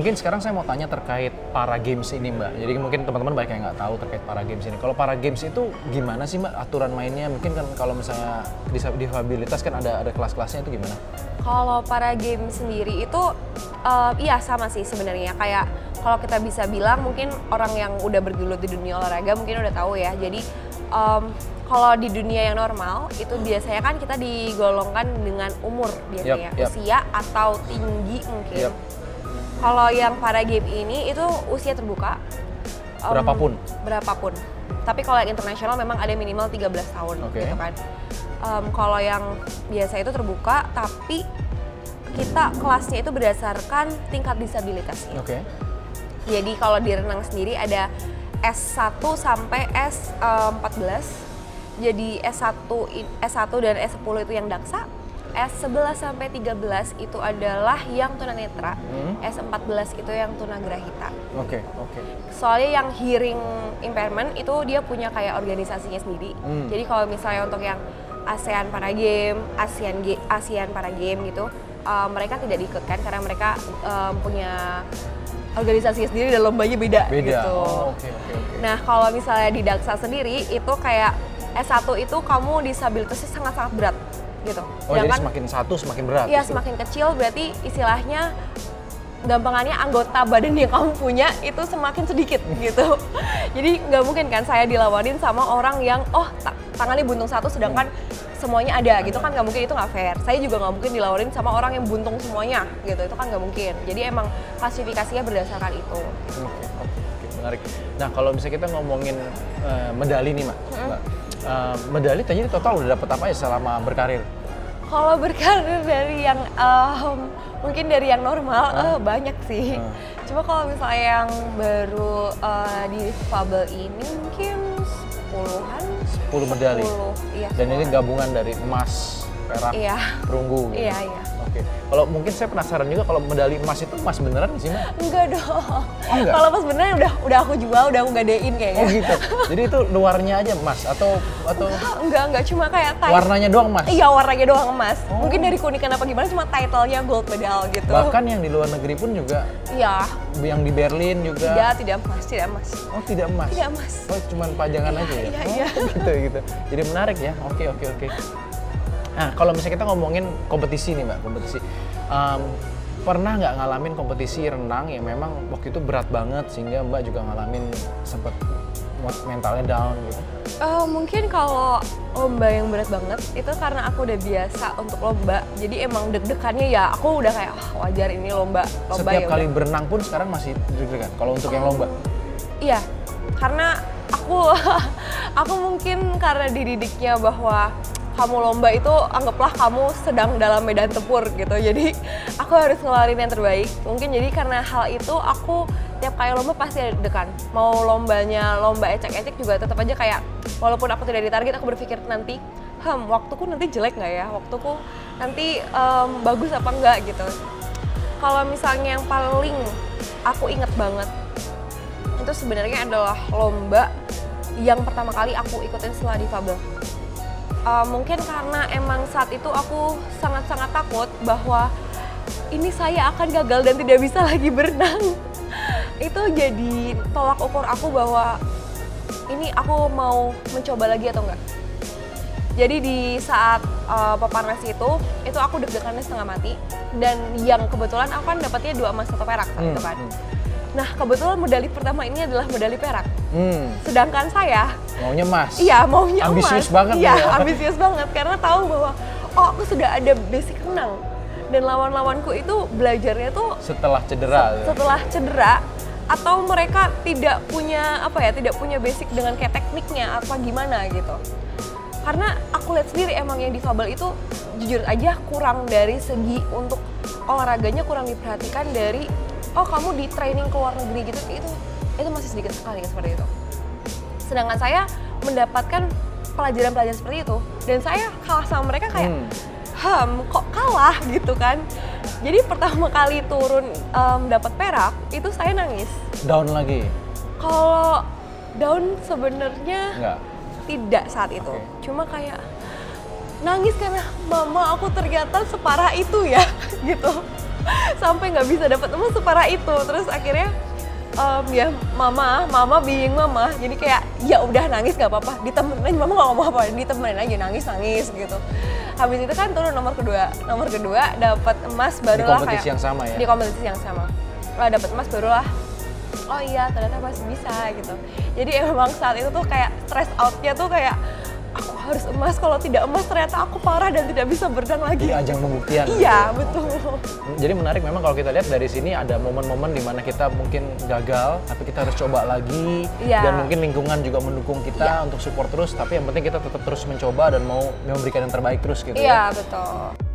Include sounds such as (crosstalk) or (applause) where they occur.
Mungkin sekarang saya mau tanya terkait para games ini mbak. Jadi mungkin teman-teman banyak yang nggak tahu terkait para games ini. Kalau para games itu gimana sih mbak aturan mainnya? Mungkin kan kalau misalnya disa- difabilitas kan ada ada kelas-kelasnya itu gimana? Kalau para game sendiri itu eh, iya sama sih sebenarnya kayak kalau kita bisa bilang mungkin orang yang udah bergelut di dunia olahraga mungkin udah tahu ya. Jadi em, kalau di dunia yang normal itu biasanya kan kita digolongkan dengan umur biasanya Yap, yap. usia atau tinggi mungkin. Yap. Kalau yang para game ini itu usia terbuka. Em, Berapapun? Berapapun. Tapi kalau yang internasional memang ada minimal 13 tahun Oke. gitu kan. Em, kalau yang biasa itu terbuka tapi kita kelasnya itu berdasarkan tingkat disabilitasnya. Oke. Jadi kalau di renang sendiri ada S1 sampai S14. Jadi S1 i- S1 dan S10 itu yang daksa. S11 sampai 13 itu adalah yang tunanetra. Hmm. S14 itu yang tunagrahita. Oke. Oke. Soalnya yang hearing impairment itu dia punya kayak organisasinya sendiri. Hmm. Jadi kalau misalnya untuk yang ASEAN Para Game, ASEAN Ge- ASEAN Para Game gitu, uh, mereka tidak diikutkan karena mereka um, punya organisasi sendiri dan lombanya beda, Beda. gitu. Oh, Oke. Oke. Oke. Nah, kalau misalnya di Daksa sendiri itu kayak S1 itu kamu disabilitasnya sangat-sangat berat gitu. Oh jadi semakin satu semakin berat. Iya, justru? semakin kecil berarti istilahnya gampangannya anggota badan yang kamu punya itu semakin sedikit (laughs) gitu. Jadi nggak mungkin kan saya dilawanin sama orang yang oh ta- tangannya buntung satu sedangkan semuanya ada gitu kan nggak mungkin itu nggak fair. Saya juga nggak mungkin dilawanin sama orang yang buntung semuanya gitu itu kan nggak mungkin. Jadi emang klasifikasinya berdasarkan itu. Oke, oke, oke, menarik. Nah, kalau misalnya kita ngomongin eh, medali nih, Mbak. Mbak. Eh, medali tadi total udah dapat apa ya selama berkarir? Kalau berkarir dari yang em, mungkin dari yang normal eh, banyak sih. Hmm. Cuma kalau misalnya yang baru eh, di Fable ini mungkin sepuluhan. 10 medali. 10, iya. Dan ini 10-an. gabungan dari emas, perak, Iya. perunggu. gitu. Iya, iya. Oke. Kalau mungkin saya penasaran juga kalau medali emas itu emas beneran sih, Mbak? Enggak dong. Oh, enggak? Kalau pas beneran udah udah aku jual, udah aku gadein kayaknya. Oh gitu. Jadi itu luarnya aja emas atau atau Enggak, enggak cuma kayak title. warnanya doang emas? Iya, warnanya doang emas. Oh. Mungkin dari keunikan apa gimana cuma title-nya gold medal gitu. Bahkan yang di luar negeri pun juga Iya. yang di Berlin juga. Tidak, tidak emas, tidak emas. Oh tidak emas. Tidak emas. Oh cuma pajangan Iya, aja ya? iya, oh, iya. gitu gitu. Jadi menarik ya. Oke oke oke. Nah kalau misalnya kita ngomongin kompetisi nih mbak, kompetisi. Em, pernah nggak ngalamin kompetisi renang yang memang waktu itu berat banget sehingga mbak juga ngalamin sempet mood mentalnya down gitu? Eh, mungkin kalau lomba yang berat banget itu karena aku udah biasa untuk lomba jadi emang deg-degannya ya aku udah kayak "Ah, wajar ini lomba lomba Setiap ya kali udah." berenang pun sekarang masih deg-degan. Kalau untuk yang lomba, iya karena aku (laughs) aku mungkin karena dididiknya bahwa kamu lomba itu anggaplah kamu sedang dalam medan tempur gitu. Jadi aku harus ngeluarin yang terbaik. Mungkin jadi karena hal itu aku tiap kali lomba pasti ada deg-degan. Mau lombanya lomba ecek-ecek juga tetap aja kayak walaupun aku tidak ditarget aku berpikir nanti hmm waktuku nanti jelek nggak ya? Waktuku nanti em, bagus apa enggak gitu. Kalau misalnya yang paling aku inget banget itu sebenarnya adalah lomba yang pertama kali aku ikutin setelah difabel. Uh, mungkin karena emang saat itu aku sangat-sangat takut bahwa ini saya akan gagal dan tidak bisa (laughs) lagi berenang. itu jadi tolak ukur aku bahwa ini aku mau mencoba lagi atau enggak. Jadi di saat uh, peparnas itu, itu aku deg-degannya setengah mati. Dan yang kebetulan aku kan dapatnya dua emas satu perak saat Hmm, itu kan. Nah kebetulan medali pertama ini adalah medali perak. hmm, Sedangkan saya, maunya emas. iya maunya Ambisius emas. banget Iya, ya. ambisius banget karena tahu bahwa oh aku sudah ada basic renang. Dan lawan-lawanku itu belajarnya tuh Setelah cedera. gitu. setelah cedera atau mereka tidak punya apa ya tidak punya basic dengan kayak tekniknya apa gimana gitu karena aku lihat sendiri emang yang difabel itu jujur aja kurang dari segi untuk olahraganya kurang diperhatikan dari oh kamu di training ke luar negeri gitu itu itu masih sedikit sekali seperti itu. Sedangkan saya mendapatkan pelajaran-pelajaran seperti itu dan saya kalah sama mereka kayak Hmm. hmm kok kalah? gitu kan. Jadi pertama kali turun em, dapat perak itu saya nangis. Down lagi. kalau down sebenarnya tidak saat itu. Oke. cuma kayak nangis karena mama aku ternyata separah itu ya (laughs) gitu sampai nggak bisa dapat emas separah itu. Terus akhirnya em, ya mama mama bingung mama. Jadi kayak ya udah nangis nggak apa-apa. Ditemenin mama nggak ngomong apa ditemenin aja nangis nangis gitu. Habis itu kan turun nomor kedua. Nomor kedua dapat emas barulah kompetisi kayak yang sama ya? di kompetisi yang sama. Lah dapat emas barulah oh iya ternyata masih bisa gitu. Jadi emang saat itu tuh kayak stress outnya tuh kayak harus emas kalau tidak emas ternyata aku parah dan tidak bisa berenang lagi Jadi ajang pembuktian. iya betul Jadi menarik memang kalau kita lihat dari sini ada momen-momen di mana kita mungkin gagal, tapi kita harus coba lagi Iya. dan mungkin lingkungan juga mendukung kita untuk support terus. Tapi yang penting kita tetap terus mencoba dan mau memberikan yang terbaik terus gitu ya. iya betul